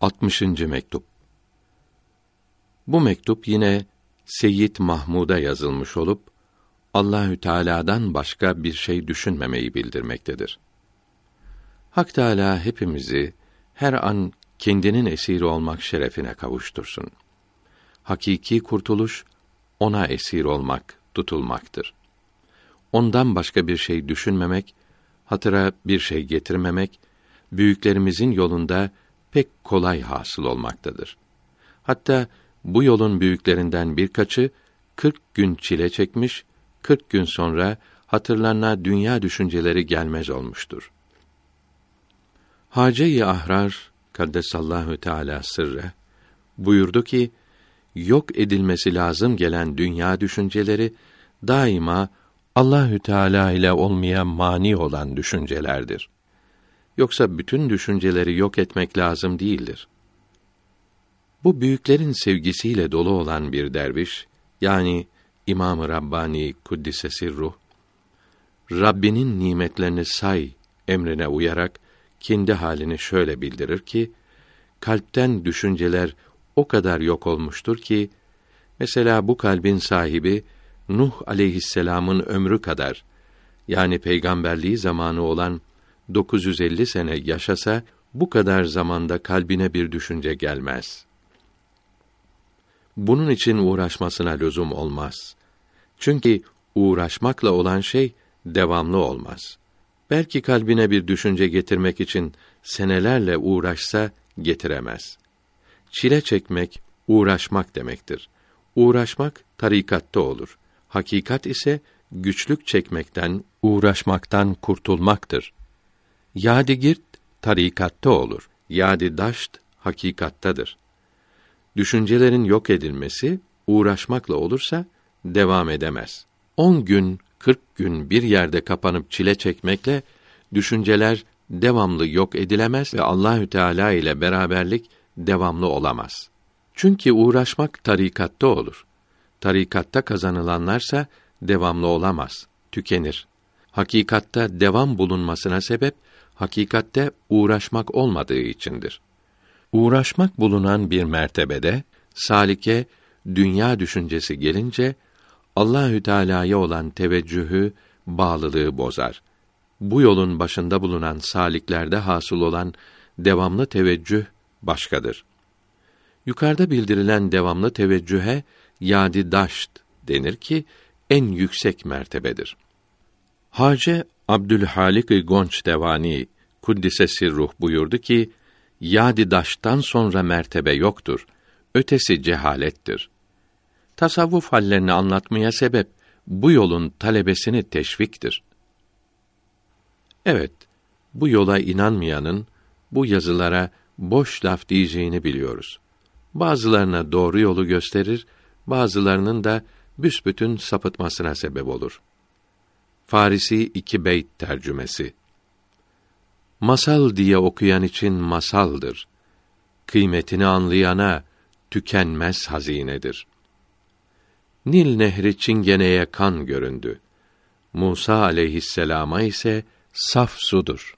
60. mektup. Bu mektup yine Seyyid Mahmud'a yazılmış olup Allahü Teala'dan başka bir şey düşünmemeyi bildirmektedir. Hak Teala hepimizi her an kendinin esiri olmak şerefine kavuştursun. Hakiki kurtuluş ona esir olmak, tutulmaktır. Ondan başka bir şey düşünmemek, hatıra bir şey getirmemek, büyüklerimizin yolunda pek kolay hasıl olmaktadır. Hatta bu yolun büyüklerinden birkaçı 40 gün çile çekmiş, 40 gün sonra hatırlarına dünya düşünceleri gelmez olmuştur. Hace-i Ahrar kaddesallahu teala sırre buyurdu ki yok edilmesi lazım gelen dünya düşünceleri daima Allahü Teala ile olmaya mani olan düşüncelerdir. Yoksa bütün düşünceleri yok etmek lazım değildir. Bu büyüklerin sevgisiyle dolu olan bir derviş, yani İmam-ı Rabbani Kuddisesi Ruh, Rabbinin nimetlerini say emrine uyarak kendi halini şöyle bildirir ki, kalpten düşünceler o kadar yok olmuştur ki, mesela bu kalbin sahibi, Nuh aleyhisselamın ömrü kadar, yani peygamberliği zamanı olan 950 sene yaşasa, bu kadar zamanda kalbine bir düşünce gelmez. Bunun için uğraşmasına lüzum olmaz. Çünkü uğraşmakla olan şey devamlı olmaz. Belki kalbine bir düşünce getirmek için senelerle uğraşsa getiremez. Çile çekmek uğraşmak demektir. Uğraşmak tarikatta olur. Hakikat ise güçlük çekmekten, uğraşmaktan kurtulmaktır. Yadigirt tarikatta olur. Yadi daşt hakikattadır. Düşüncelerin yok edilmesi uğraşmakla olursa devam edemez. On gün, kırk gün bir yerde kapanıp çile çekmekle düşünceler devamlı yok edilemez ve Allahü Teala ile beraberlik devamlı olamaz. Çünkü uğraşmak tarikatta olur. Tarikatta kazanılanlarsa devamlı olamaz, tükenir. Hakikatta devam bulunmasına sebep hakikatte uğraşmak olmadığı içindir. Uğraşmak bulunan bir mertebede salike dünya düşüncesi gelince Allahü Teala'ya olan teveccühü, bağlılığı bozar. Bu yolun başında bulunan saliklerde hasıl olan devamlı teveccüh başkadır. Yukarıda bildirilen devamlı teveccühe yadi daşt denir ki en yüksek mertebedir. Hace Abdülhalik Gonç Devani kuddise ruh buyurdu ki yadi daştan sonra mertebe yoktur. Ötesi cehalettir. Tasavvuf hallerini anlatmaya sebep bu yolun talebesini teşviktir. Evet, bu yola inanmayanın bu yazılara boş laf diyeceğini biliyoruz. Bazılarına doğru yolu gösterir, bazılarının da büsbütün sapıtmasına sebep olur. Farisi iki beyt tercümesi. Masal diye okuyan için masaldır. Kıymetini anlayana tükenmez hazinedir. Nil nehri çingeneye kan göründü. Musa aleyhisselama ise saf sudur.